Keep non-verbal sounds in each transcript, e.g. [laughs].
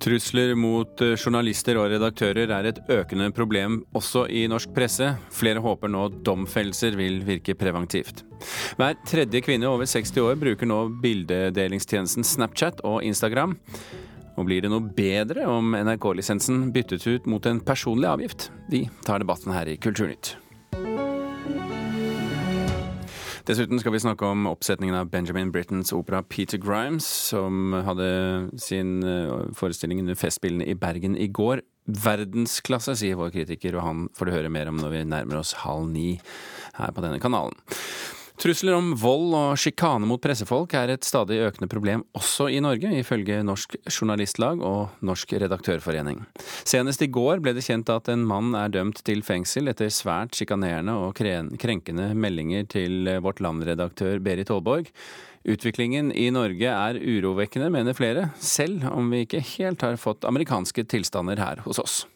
Trusler mot eh, journalister og redaktører er et økende problem også i norsk presse. Flere håper nå domfellelser vil virke preventivt. Hver tredje kvinne over 60 år bruker nå bildedelingstjenesten Snapchat og Instagram. Og blir det noe bedre om NRK-lisensen byttet ut mot en personlig avgift? Vi tar debatten her i Kulturnytt. Dessuten skal vi snakke om oppsetningen av Benjamin Brittens opera Peter Grimes, som hadde sin eh, forestilling under Festspillene i Bergen i går. Verdensklasse, sier vår kritiker, og han får du høre mer om når vi nærmer oss halv ni her på denne kanalen. Trusler om vold og sjikane mot pressefolk er et stadig økende problem også i Norge, ifølge Norsk Journalistlag og Norsk Redaktørforening. Senest i går ble det kjent at en mann er dømt til fengsel etter svært sjikanerende og krenkende meldinger til Vårt Land-redaktør Berit Aalborg. Utviklingen i Norge er urovekkende, mener flere, selv om vi ikke helt har fått amerikanske tilstander her hos oss.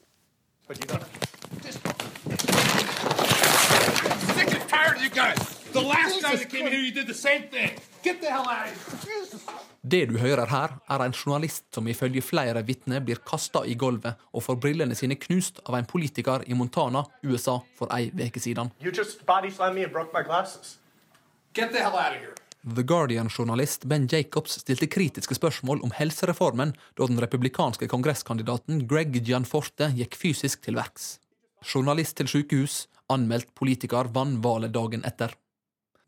Of you guys. The last time you came here, you did the same thing. Get the hell out of here. Det du hører her, er en journalist som ifølge flere vitner blir kasta i gulvet og får brillene sine knust av en politiker i Montana, USA, for ei uke siden. The Guardian-journalist Ben Jacobs stilte kritiske spørsmål om helsereformen da den republikanske kongresskandidaten Greg Gianforte gikk fysisk til verks. Journalist til sykehus, anmeldt politiker vant valget dagen etter.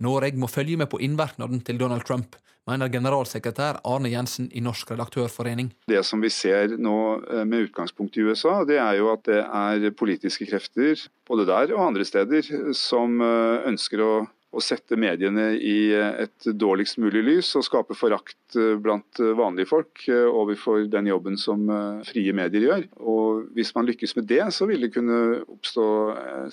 Norge må følge med på innvirkningen til Donald Trump, mener generalsekretær Arne Jensen i Norsk redaktørforening. Det som vi ser nå eh, med utgangspunkt i USA, det er jo at det er politiske krefter, både der og andre steder, som eh, ønsker å, å sette mediene i eh, et dårligst mulig lys og skape forakt blant vanlige folk overfor den jobben som frie medier gjør. Og Hvis man lykkes med det, så vil det kunne oppstå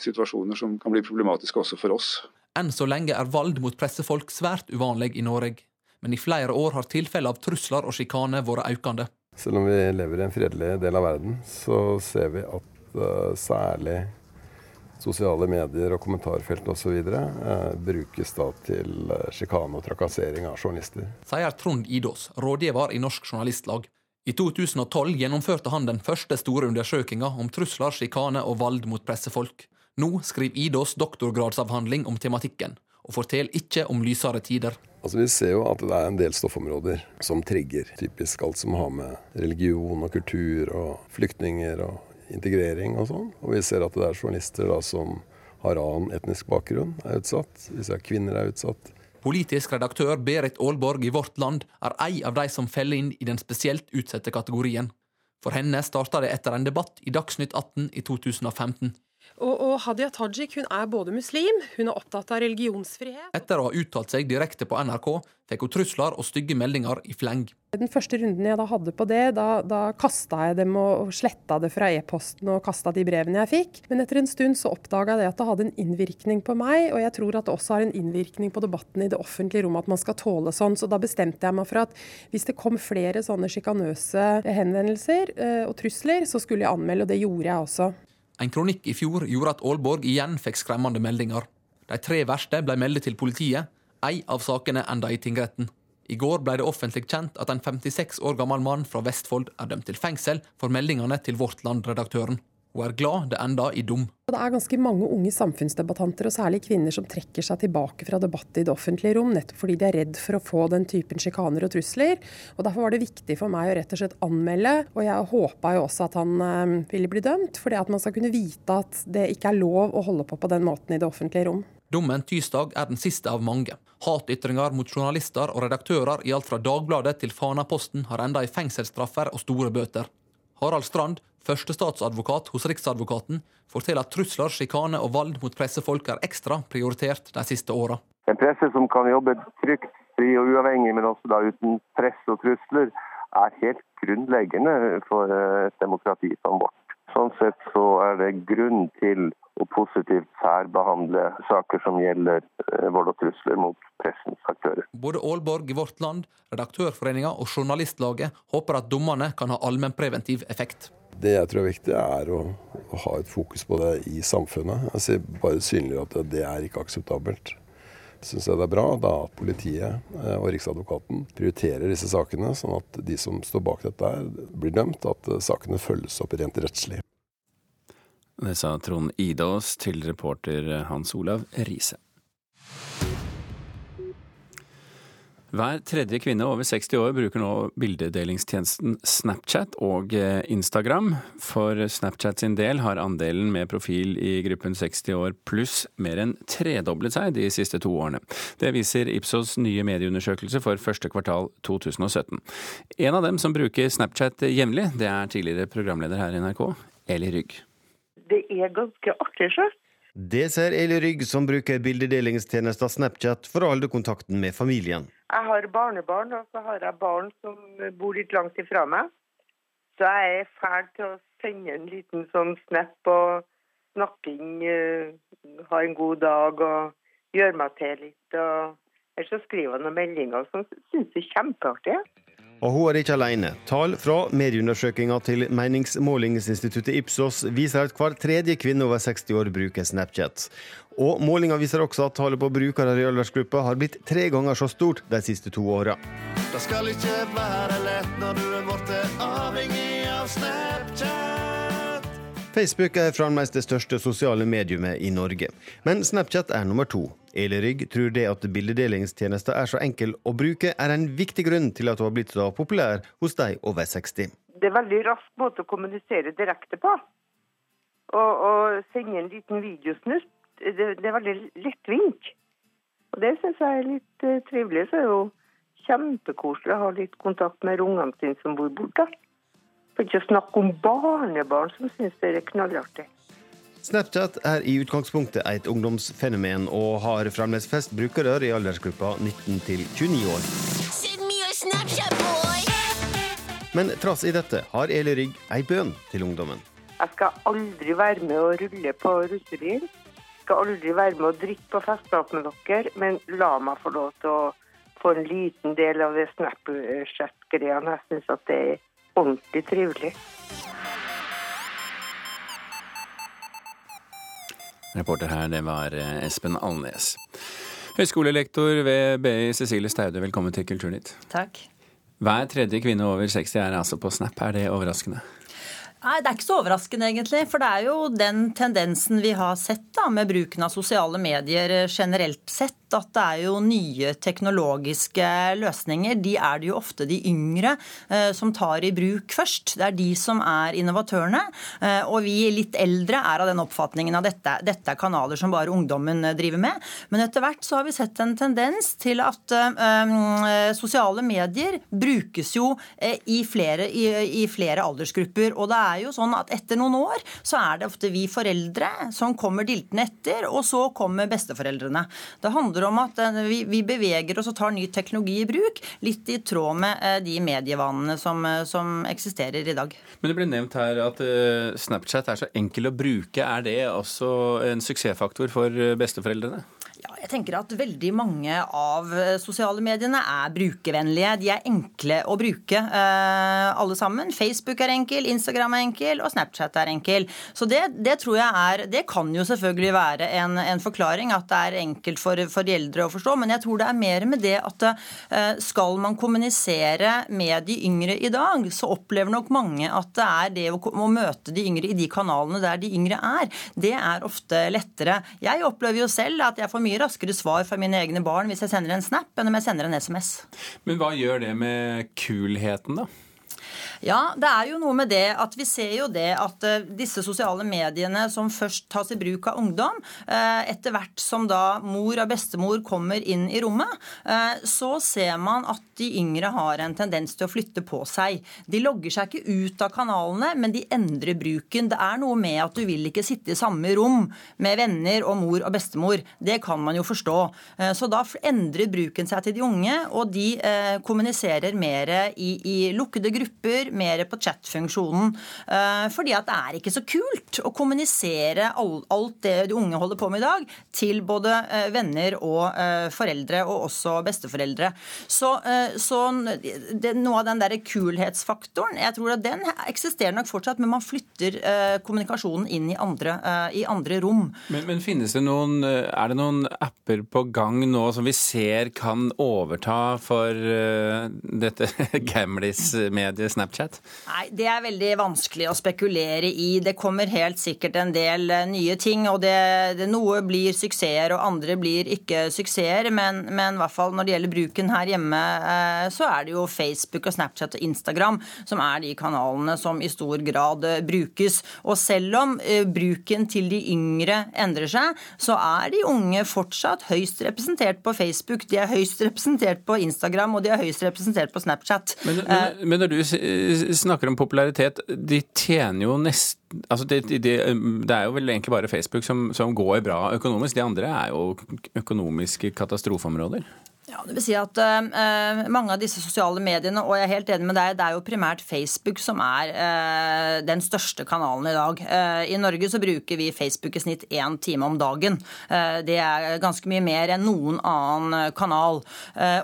situasjoner som kan bli problematiske også for oss. Enn så lenge er vold mot pressefolk svært uvanlig i Norge, men i flere år har tilfeller av trusler og sjikane vært økende. Selv om vi lever i en fredelig del av verden, så ser vi at uh, særlig sosiale medier og kommentarfelt osv. Uh, brukes da til uh, sjikane og trakassering av journalister. Sier Trond Idås, rådgiver i Norsk Journalistlag. I 2012 gjennomførte han den første store undersøkinga om trusler, sjikane og vold mot pressefolk. Nå skriver Idås doktorgradsavhandling om tematikken, og forteller ikke om lysere tider. Altså Vi ser jo at det er en del stoffområder som trigger. Typisk alt som har med religion og kultur og flyktninger og integrering og sånn. Og vi ser at det er journalister da som har annen etnisk bakgrunn, er utsatt. Vi ser at kvinner er utsatt. Politisk redaktør Berit Aalborg i Vårt Land er ei av de som feller inn i den spesielt utsatte kategorien. For henne starta det etter en debatt i Dagsnytt 18 i 2015. Og, og, Hadia Tajik hun er både muslim, hun er opptatt av religionsfrihet. Etter å ha uttalt seg direkte på NRK, fikk hun trusler og stygge meldinger i fleng. Den første runden jeg da hadde på det, da, da kasta jeg dem og, og sletta det fra e-posten og kasta de brevene jeg fikk. Men etter en stund så oppdaga jeg at det hadde en innvirkning på meg, og jeg tror at det også har en innvirkning på debatten i det offentlige rom at man skal tåle sånn. Så da bestemte jeg meg for at hvis det kom flere sånne sjikanøse henvendelser eh, og trusler, så skulle jeg anmelde, og det gjorde jeg også. En kronikk i fjor gjorde at Aalborg igjen fikk skremmende meldinger. De tre verste ble meldt til politiet. Ei av sakene enda i tingretten. I går ble det offentlig kjent at en 56 år gammel mann fra Vestfold er dømt til fengsel for meldingene til Vårt Land-redaktøren. Hun er glad det enda i dom. Det er ganske mange unge samfunnsdebattanter, og særlig kvinner, som trekker seg tilbake fra debatt i det offentlige rom, nettopp fordi de er redd for å få den typen sjikaner og trusler. Og Derfor var det viktig for meg å rett og slett anmelde, og jeg håpa jo også at han øh, ville bli dømt. fordi at man skal kunne vite at det ikke er lov å holde på på den måten i det offentlige rom. Dommen tirsdag er den siste av mange. Hatytringer mot journalister og redaktører i alt fra Dagbladet til Fanaposten har enda i fengselsstraffer og store bøter. Harald Strand, førstestatsadvokat hos Riksadvokaten, forteller at trusler, sjikane og vold mot pressefolk er ekstra prioritert de siste åra. En presse som kan jobbe trygt, fri og uavhengig, men også da uten press og trusler, er helt grunnleggende for eh, et demokrati som vårt. Sånn sett så er det grunn til å positivt særbehandle saker som gjelder eh, vold og trusler mot pressens aktører. Både Aalborg i Vårt Land, Redaktørforeninga og Journalistlaget håper at dommene kan ha allmennpreventiv effekt. Det jeg tror er viktig, er å, å, ha et fokus på det i samfunnet. Altså bare synliggjøre at det er ikke akseptabelt. syns jeg det er bra da at politiet eh, og Riksadvokaten prioriterer disse sakene, sånn at de som står bak dette blir dømt, at eh, sakene følges opp rent rettslig. Det sa Trond Idås til reporter Hans Olav Riise. Hver tredje kvinne over 60 år bruker nå bildedelingstjenesten Snapchat og eh, Instagram. For Snapchat sin del har andelen med profil i gruppen 60 år pluss mer enn tredoblet seg de siste to årene. Det viser Ipsos nye medieundersøkelse for første kvartal 2017. En av dem som bruker Snapchat jevnlig, det er tidligere programleder her i NRK, Eli Rygg. Det er ganske artig, sjøl. Det ser Eli Rygg, som bruker bildedelingstjenesten Snapchat for å holde kontakten med familien. Jeg har barnebarn, og så har jeg barn som bor litt langt ifra meg. Så jeg er fæl til å sende en liten sånn snap og snakking, uh, ha en god dag og gjøre meg til litt. og Ellers så skriver jeg noen meldinger som syns er kjempeartig. Og hun er ikke alene. Tall fra medieundersøkelsen til meningsmålingsinstituttet Ipsos viser at hver tredje kvinne over 60 år bruker Snapchat. Og målinga viser også at tallet på brukere i aldersgruppa har blitt tre ganger så stort de siste to åra. Det skal ikke være lett når du er blitt avhengig av Snapchat. Facebook er fremdeles det største sosiale mediumet i Norge, men Snapchat er nummer to. Eli Rygg tror det at bildedelingstjenester er så enkel å bruke, er en viktig grunn til at hun har blitt så populær hos de over 60. Det er veldig rask måte å kommunisere direkte på. Og, sende en liten videosnutt. Det, det er veldig lettvint. Og det syns jeg er litt uh, trivelig. Så er det jo kjempekoselig å ha litt kontakt med ungene sine som bor borte. For ikke å snakke om barnebarn som syns det er knallartig. Snapchat er i utgangspunktet et ungdomsfenomen, og har fremdeles flest brukere i aldersgruppa 19 til 29 år. Men trass i dette har Eli Rygg ei bønn til ungdommen. Jeg skal aldri være med å rulle på russebil. Skal aldri være med å drikke på festene med dere, men la meg få lov til å få en liten del av det Snapchat-greiene. Jeg syns at det er ordentlig trivelig. Reporter her, det var eh, Espen Alnes. Høyskolelektor ved BI Cecilie Staude, velkommen til Kulturnytt. Takk. Hver tredje kvinne over 60 er altså på Snap. Er det overraskende? Nei, Det er ikke så overraskende, egentlig. For det er jo den tendensen vi har sett da, med bruken av sosiale medier generelt sett at det er jo nye teknologiske løsninger. De er det jo ofte de yngre eh, som tar i bruk først. Det er de som er innovatørene. Eh, og vi litt eldre er av den oppfatningen at dette, dette, er kanaler som bare ungdommen eh, driver med. Men etter hvert så har vi sett en tendens til at eh, sosiale medier brukes jo eh, i flere, i, i flere aldersgrupper. Og det er jo sånn at etter noen år så er det ofte vi foreldre som kommer diltende etter, og så kommer besteforeldrene. Det handler om at eh, vi, vi, beveger oss og tar ny teknologi i bruk, litt i tråd med eh, de medievanene som, eh, som eksisterer i dag. Men det ble nevnt her at Snapchat er så enkel å bruke. Er det også en suksessfaktor for besteforeldrene? Ja, jeg tenker at veldig mange av eh, sosiale mediene er brukervennlige. De er enkle å bruke, eh, alle sammen. Facebook er enkel, Instagram er enkel, og Snapchat er enkel. Så det, det tror jeg er Det kan jo selvfølgelig være en, en forklaring, at det er enkelt for, for, de eldre å forstå. Men jeg tror det er mer med det at eh, skal man kommunisere med de yngre i dag, så opplever nok mange at det er det å, å møte de yngre i de kanalene der de yngre er, det er ofte lettere. Jeg opplever jo selv at jeg får mye mye raskere svar fra mine egne barn hvis jeg sender en snap enn om jeg sender en SMS. Men hva gjør det med kulheten, da? Ja, det er jo noe med det at vi ser jo det at uh, disse sosiale mediene som først tas i bruk av ungdom, uh, etter hvert som da mor og bestemor kommer inn i rommet, uh, så ser man at de yngre har en tendens til å flytte på seg. De logger seg ikke ut av kanalene, men de endrer bruken. Det er noe med at du vil ikke sitte i samme rom med venner og mor og bestemor. Det kan man jo forstå. Så da endrer bruken seg til de unge, og de kommuniserer mer i, i lukkede grupper mer på chat-funksjonen. Eh, fordi at det er ikke så kult å kommunisere alt det de unge holder på med i dag, til både eh, venner og foreldre, og også besteforeldre. Så, så det, noe av den der kulhetsfaktoren, jeg tror at den eksisterer nok fortsatt, men man flytter kommunikasjonen inn i andre, i andre rom. Men, men finnes det noen, er det noen apper på gang nå som vi ser kan overta for dette [laughs] gamlis-mediet Snapchat? Nei, det er veldig vanskelig å spekulere i. Det kommer helt sikkert en del uh, nye ting. og det, det, Noe blir suksesser, og andre blir ikke suksesser. Men, men, i hvert fall når det gjelder bruken her hjemme, uh, så er det jo Facebook og Snapchat og Instagram som er de kanalene som i stor grad brukes. Og selv om bruken til de yngre endrer seg, så er de unge fortsatt høyst representert på Facebook. De er høyst representert på Instagram, og de er høyst representert på Snapchat. Men, men, eh, men når du snakker om popularitet, de tjener jo nesten altså det, de, det, er jo vel egentlig bare Facebook som, som går bra økonomisk. De andre er jo økonomiske katastrofeområder. Ja, det vil si at uh, Mange av disse sosiale mediene, og jeg er helt enig med deg, det er jo primært Facebook som er uh, den største kanalen i dag. Uh, I Norge så bruker vi Facebook i snitt én time om dagen. det er ganske mye mer enn noen annen kanal.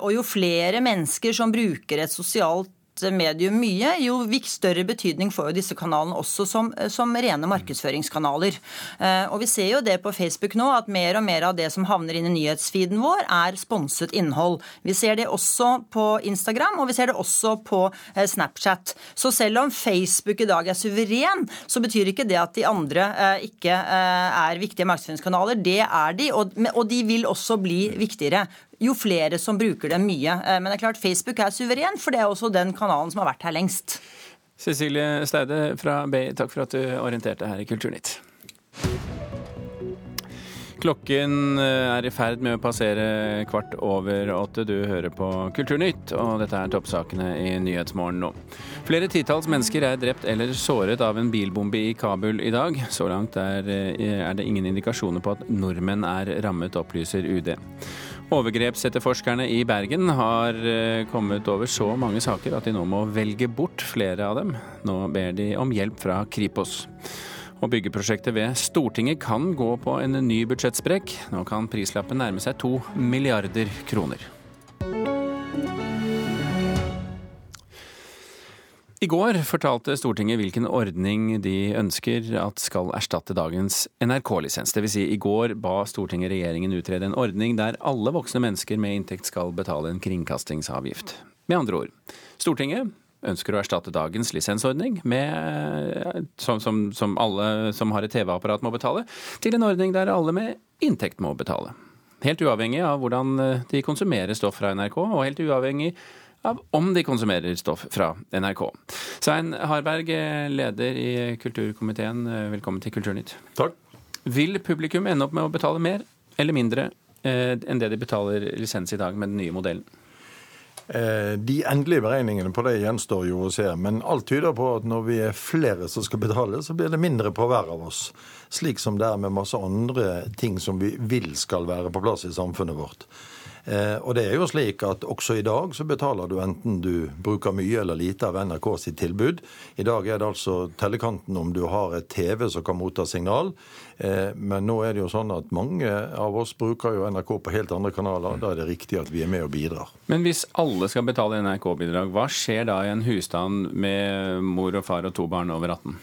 og jo flere mennesker som bruker et sosialt medium mye, jo større betydning får jo disse kanalene også som, som rene markedsføringskanaler. Eh, og Vi ser jo det på Facebook nå, at mer og mer av det som havner inn i nyhetsfeeden vår, er sponset innhold. Vi ser det også på Instagram, og vi ser det også på eh, Snapchat. Så selv om Facebook i dag er suveren, så betyr ikke det at de andre eh, ikke er viktige markedsføringskanaler. Det er de, og de vil også bli viktigere jo flere som bruker det mye. Eh, men det er klart Facebook er suveren, for det er også den kanalen som har vært her lengst. Cecilie Steide fra BI, takk for at du orienterte her i Kulturnytt. Klokken eh, er i ferd med å passere kvart over åtte. Du hører på Kulturnytt, og dette er toppsakene i Nyhetsmorgen nå. Flere titalls mennesker er drept eller såret av en bilbombe i Kabul i dag. Så langt er, eh, er det ingen indikasjoner på at nordmenn er rammet, opplyser UD. Overgrepsetterforskerne i Bergen har eh, kommet over så mange saker at de nå må velge bort flere av dem. Nå ber de om hjelp fra Kripos. Og byggeprosjektet ved Stortinget kan gå på en ny budsjettsprekk. Nå kan prislappen nærme seg to milliarder kroner. I går fortalte Stortinget hvilken ordning de ønsker at skal erstatte dagens NRK-lisens. Dvs. Si, i går ba Stortinget regjeringen utrede en ordning der alle voksne mennesker med inntekt skal betale en kringkastingsavgift. Med andre ord, Stortinget ønsker å erstatte dagens lisensordning, med, som, som, som alle som har et TV-apparat må betale, til en ordning der alle med inntekt må betale. Helt uavhengig av hvordan de konsumerer stoff fra NRK, og helt uavhengig av om de konsumerer stoff fra NRK. Svein Harberg, leder i kulturkomiteen, velkommen til Kulturnytt. Takk. Vil publikum ende opp med å betale mer eller mindre eh, enn det de betaler lisens i dag med den nye modellen? Eh, de endelige beregningene på det gjenstår jo å se, men alt tyder på at når vi er flere som skal betale, så blir det mindre på hver av oss. Slik som det er med masse andre ting som vi vil skal være på plass i samfunnet vårt. Eh, og det er jo slik at også i dag så betaler du enten du bruker mye eller lite av NRK sitt tilbud. I dag er det altså tellekanten om du har et TV som kan motta signal. Eh, men nå er det jo sånn at mange av oss bruker jo NRK på helt andre kanaler. Da er det riktig at vi er med og bidrar. Men hvis alle skal betale NRK-bidrag, hva skjer da i en husstand med mor og far og to barn over 18?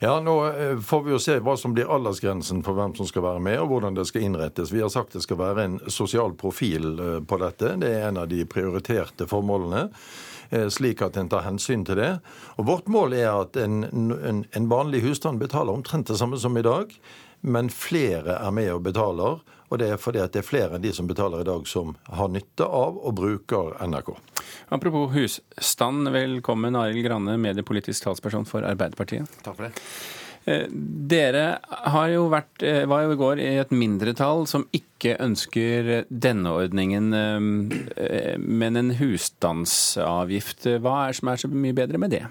Ja, Nå eh, får vi jo se hva som blir aldersgrensen for hvem som skal være med, og hvordan det skal innrettes. Vi har sagt det skal være en sosial profil eh, på dette. Det er en av de prioriterte formålene eh, slik at en tar hensyn til det. Og Vårt mål er at en, en, en vanlig husstand betaler omtrent det samme som i dag, men flere er med og betaler. Og det er fordi at det er flere enn de som betaler i dag, som har nytte av og bruker NRK. Apropos husstand, velkommen Arild Granne, mediepolitisk talsperson for Arbeiderpartiet. Takk for det. Eh, dere har jo vært, eh, var jo i går i et mindretall som ikke ønsker denne ordningen, eh, men en husstandsavgift. Hva er det som er så mye bedre med det?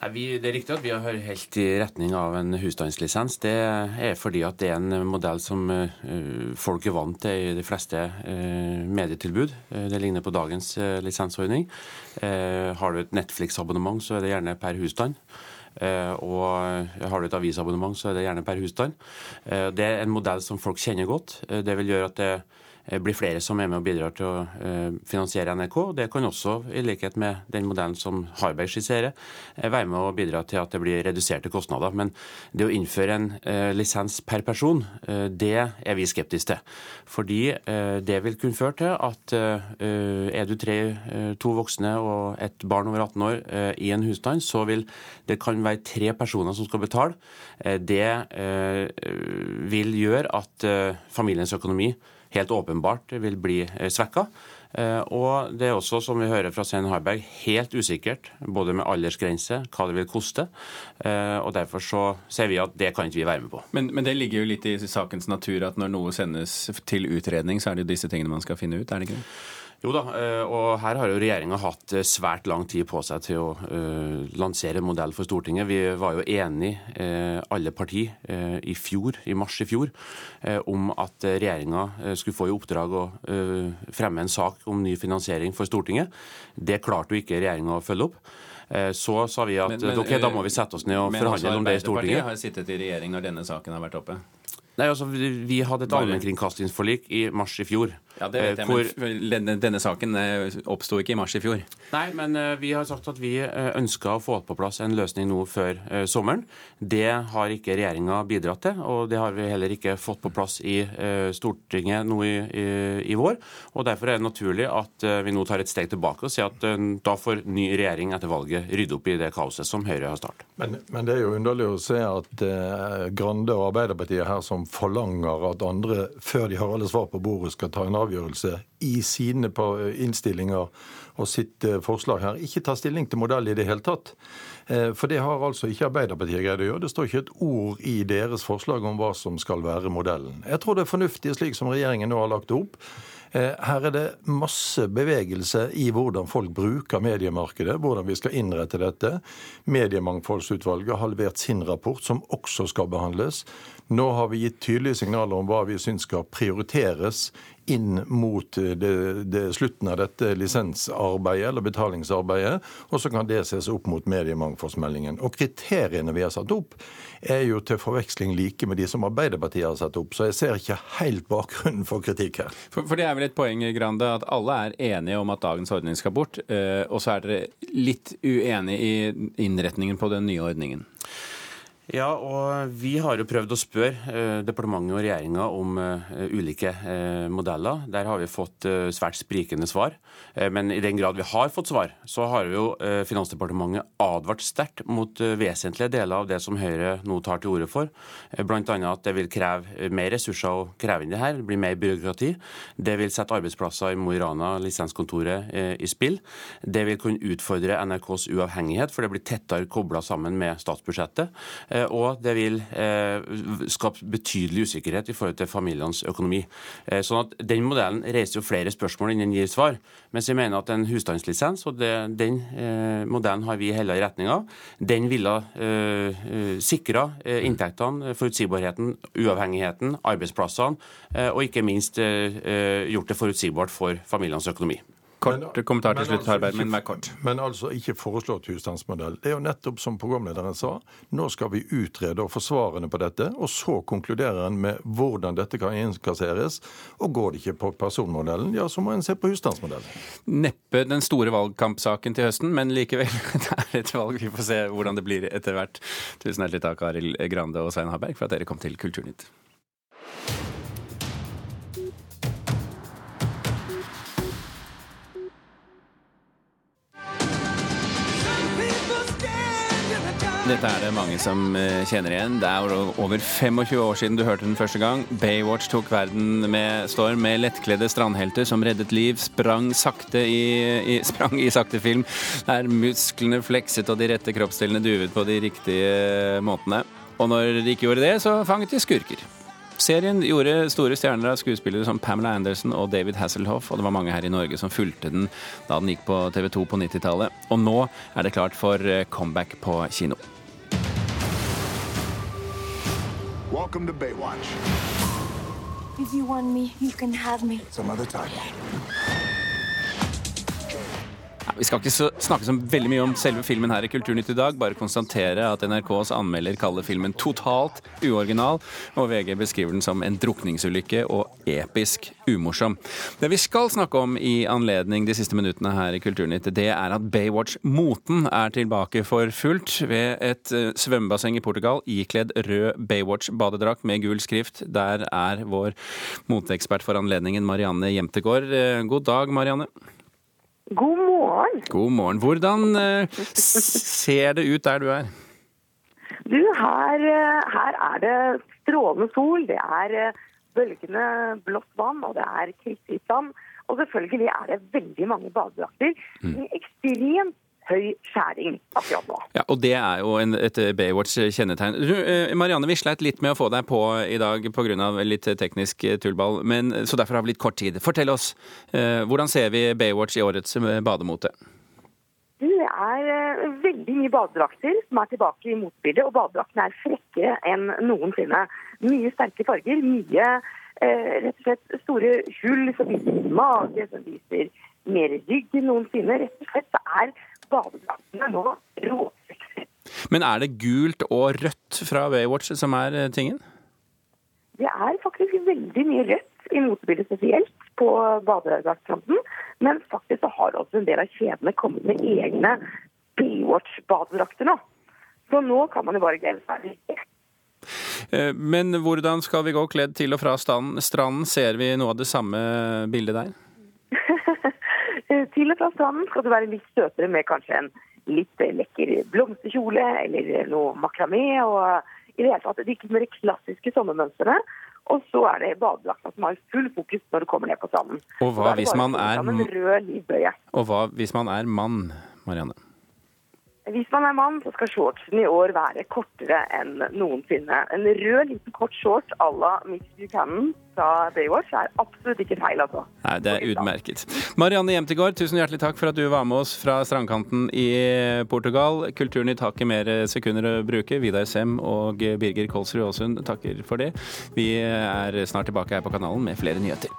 Nei, vi, det er riktig at vi har hørt helt i retning av en husstandslisens. Det er fordi at det er en modell som uh, folk er vant til i de fleste uh, medietilbud. Uh, det ligner på dagens lisensordning. har du et Netflix-abonnement, så er det gjerne per husstand. og har du et avisabonnement, så er det gjerne per husstand. det er en modell som folk kjenner godt. det vil gjøre at det Eh, blir flere som er med og bidrar til å eh, finansiere NRK. Det kan også, i likhet med den modellen som Harberg skisserer, eh, være med å bidra til at det blir reduserte kostnader. Men det å innføre en lisens per person, det er vi skeptiske til. Fordi det vil kunne føre til at er du tre, to voksne og et barn over 18 år i en husstand, så vil det kan være tre personer som skal betale. Det vil gjøre at familiens økonomi helt åpenbart vil bli eh, svekka. Eh, og det er også, som vi hører fra Svein Harberg, helt usikkert, både med aldersgrense, hva det vil koste. Eh, og Derfor så ser vi at det kan ikke vi være med på. Men, men, det ligger jo litt i sakens natur at når noe sendes til utredning, så er det jo disse tingene man skal finne ut, er det ikke det? Jo da, eh, og her har jo regjeringa hatt eh, svært lang tid på seg til å uh, lansere en modell for Stortinget. Vi var jo enige, uh, alle partier, uh, i fjor, i mars i fjor, om at regjeringa skulle få i oppdrag å fremme en sak om ny finansiering for Stortinget. Det klarte jo ikke regjeringa å følge opp. Så sa vi at men, men, okay, da må vi sette oss ned og forhandle om det i Stortinget. Men Arbeiderpartiet har sittet i regjering når denne saken har vært oppe? Nei, altså, Vi hadde et allmennkringkastingsforlik i mars i fjor. Ja, det vet jeg, hvor... men denne, denne saken eh, oppsto ikke i mars i fjor. Nei, men uh, vi har sagt at vi uh, ønska å få på plass en løsning nå før sommeren. Det har ikke regjeringa bidratt til, og det har vi heller ikke fått på plass i Stortinget nå i, i, i, vår. Og Derfor er det naturlig at vi nå tar et steg tilbake og sier at da får ny regjering etter valget rydde opp i det kaoset som Høyre har startet. Men, men, det er jo underlig å se at Grande og Arbeiderpartiet her som forlanger at andre, før de har alle svar på bordet, skal ta en avgjørelse i sine innstillinger og sitt eh, forslag her, ikke tar stilling til modell i det hele tatt. Eh, for det har altså ikke Arbeiderpartiet greid å gjøre. Det står ikke et ord i deres forslag om hva som skal være modellen. Jeg tror det er fornuftig slik som regjeringen nå har lagt det opp. Eh, her er det masse bevegelse i hvordan folk bruker mediemarkedet, hvordan vi skal innrette dette. Mediemangfoldsutvalget har levert sin rapport, som også skal behandles. Nå har vi gitt tydelige signaler om hva vi syns skal prioriteres inn mot eh, det, det slutten av dette lisensarbeidet eller betalingsarbeidet, og så kan det ses opp mot mediemangfoldsmeldingen. Og kriteriene vi har satt opp, er jo til forveksling like med de som Arbeiderpartiet har satt opp. Så jeg ser ikke helt bakgrunnen for kritikk her. For, for det er vel et poeng, Grande, at alle er enige om at dagens ordning skal bort. Eh, og så er dere litt uenige i innretningen på den nye ordningen? Ja, og vi har jo prøvd å spørre eh, departementet og regjeringa om eh, ulike eh, modeller. Der har vi fått eh, svært sprikende svar. Eh, men i den grad vi har fått svar, så har jo eh, Finansdepartementet advart sterkt mot vesentlige deler av det som Høyre nå tar til orde for. Bl.a. at det vil kreve mer ressurser å kreve inn det her, det blir mer byråkrati. Det vil sette arbeidsplasser i Mo i Rana, lisenskontoret, i spill. Det vil kunne utfordre NRKs uavhengighet, for det blir tettere kobla sammen med statsbudsjettet. Eh, og det vil eh, skape betydelig usikkerhet i forhold til familienes økonomi. Eh, sånn at Den modellen reiser jo flere spørsmål enn den gir svar. Mens jeg mener at en husstandslisens, og det, den modellen har vi heller i retning av, den ville sikra inntektene, forutsigbarheten, uavhengigheten, arbeidsplassene, og ikke minst gjort det forutsigbart for familienes økonomi. Kort men, kommentar til slutt, Harberg, men vær kort. Men altså ikke foreslått husstandsmodell. Det er jo nettopp som programlederen sa, nå skal vi utrede og få svarene på dette, og så konkluderer en med hvordan dette kan innkasseres. Og går det ikke på personmodellen, ja, så må en se på husstandsmodellen. Neppe den store valgkampsaken til høsten, men likevel. [laughs] Det er et valg. Vi får se hvordan det blir etter hvert. Tusen hjertelig takk, Arild Grande og Svein Harberg, for at dere kom til Kulturnytt. Dette er det mange som eh, kjenner igjen. Det er over 25 år siden du hørte den første gang. Baywatch tok verden med storm med lettkledde strandhelter som reddet liv, sprang sakte i, i, [laughs] sprang i sakte film, der musklene flekset og de rette kroppsdelene duvet på de riktige måtene. Og når de ikke gjorde det, så fanget de skurker. Serien gjorde store stjerner av skuespillere som Pamela Anderson og David Hasselhoff, og det var mange her i Norge som fulgte den da den gikk på TV 2 på 90-tallet. Og nå er det klart for eh, comeback på kino. Welcome to Baywatch. If you want me, you can have me. Some other time. Vi skal ikke snakke så veldig mye om selve filmen her i Kulturnytt i dag, bare konstatere at NRKs anmelder kaller filmen totalt uoriginal, og VG beskriver den som en drukningsulykke og episk umorsom. Det vi skal snakke om i anledning de siste minuttene her i Kulturnytt, det er at Baywatch-moten er tilbake for fullt ved et eh, svømmebasseng i Portugal, ikledd rød Baywatch-badedrakt med gul skrift. Der er vår moteekspert for anledningen, Marianne Jemtegård. Eh, God dag, Marianne. God morgen. God morgen. Hvordan eh, ser det ut der du er? Du, her, eh, her er det strålende sol, det er eh, bølgende blått vann, og det er kritthvitt. Og selvfølgelig er det veldig mange badedrakter Mm. ekstremt høy skjæring akkurat nå. Ja, og Det er jo en, et Baywatch-kjennetegn. Eh, Marianne, vi sleit litt med å få deg på i dag pga. litt teknisk tullball, men, så derfor har vi litt kort tid. Fortell oss, eh, hvordan ser vi Baywatch i årets eh, bademote? Det er eh, veldig mye badedrakter som er tilbake i motbildet, og badedraktene er frekkere enn noensinne. Mye sterke farger, mye eh, rett og slett store hull som viser mage, som viser mer rygg enn noensinne. Rett og slett så er badedraktene nå råsexy. Men er det gult og rødt fra Baywatch som er eh, tingen? Det er faktisk veldig mye rødt i motebildet spesielt på badedraktfronten. Men faktisk så har også en del av kjedene kommet med egne Baywatch-badedrakter nå. Så nå kan man jo bare glede seg. Eh, Men hvordan skal vi gå kledd til og fra stranden? stranden? Ser vi noe av det samme bildet der? [laughs] til og fra stranden skal du være litt søtere med kanskje en litt lekker blomsterkjole eller noe makramé. og i det hele tatt de litt mer klassiske sommermønstrene. Og så er det badedrakta som har full fokus når du kommer ned på stranden. Og hva hvis man er-. Og hva hvis man er mann, Marianne? Hvis man er mann, så skal shortsen i år være kortere enn noensinne. En rød liten kort short à la Miss Buchanan fra Baywatch er absolutt ikke feil, altså. Nei, det er utmerket. Marianne Jemtegård, tusen hjertelig takk for at du var med oss fra strandkanten i Portugal. Kulturnytt har ikke mer sekunder å bruke. Vidar Sem og Birger Kolsrud Aasund takker for det. Vi er snart tilbake her på kanalen med flere nyheter.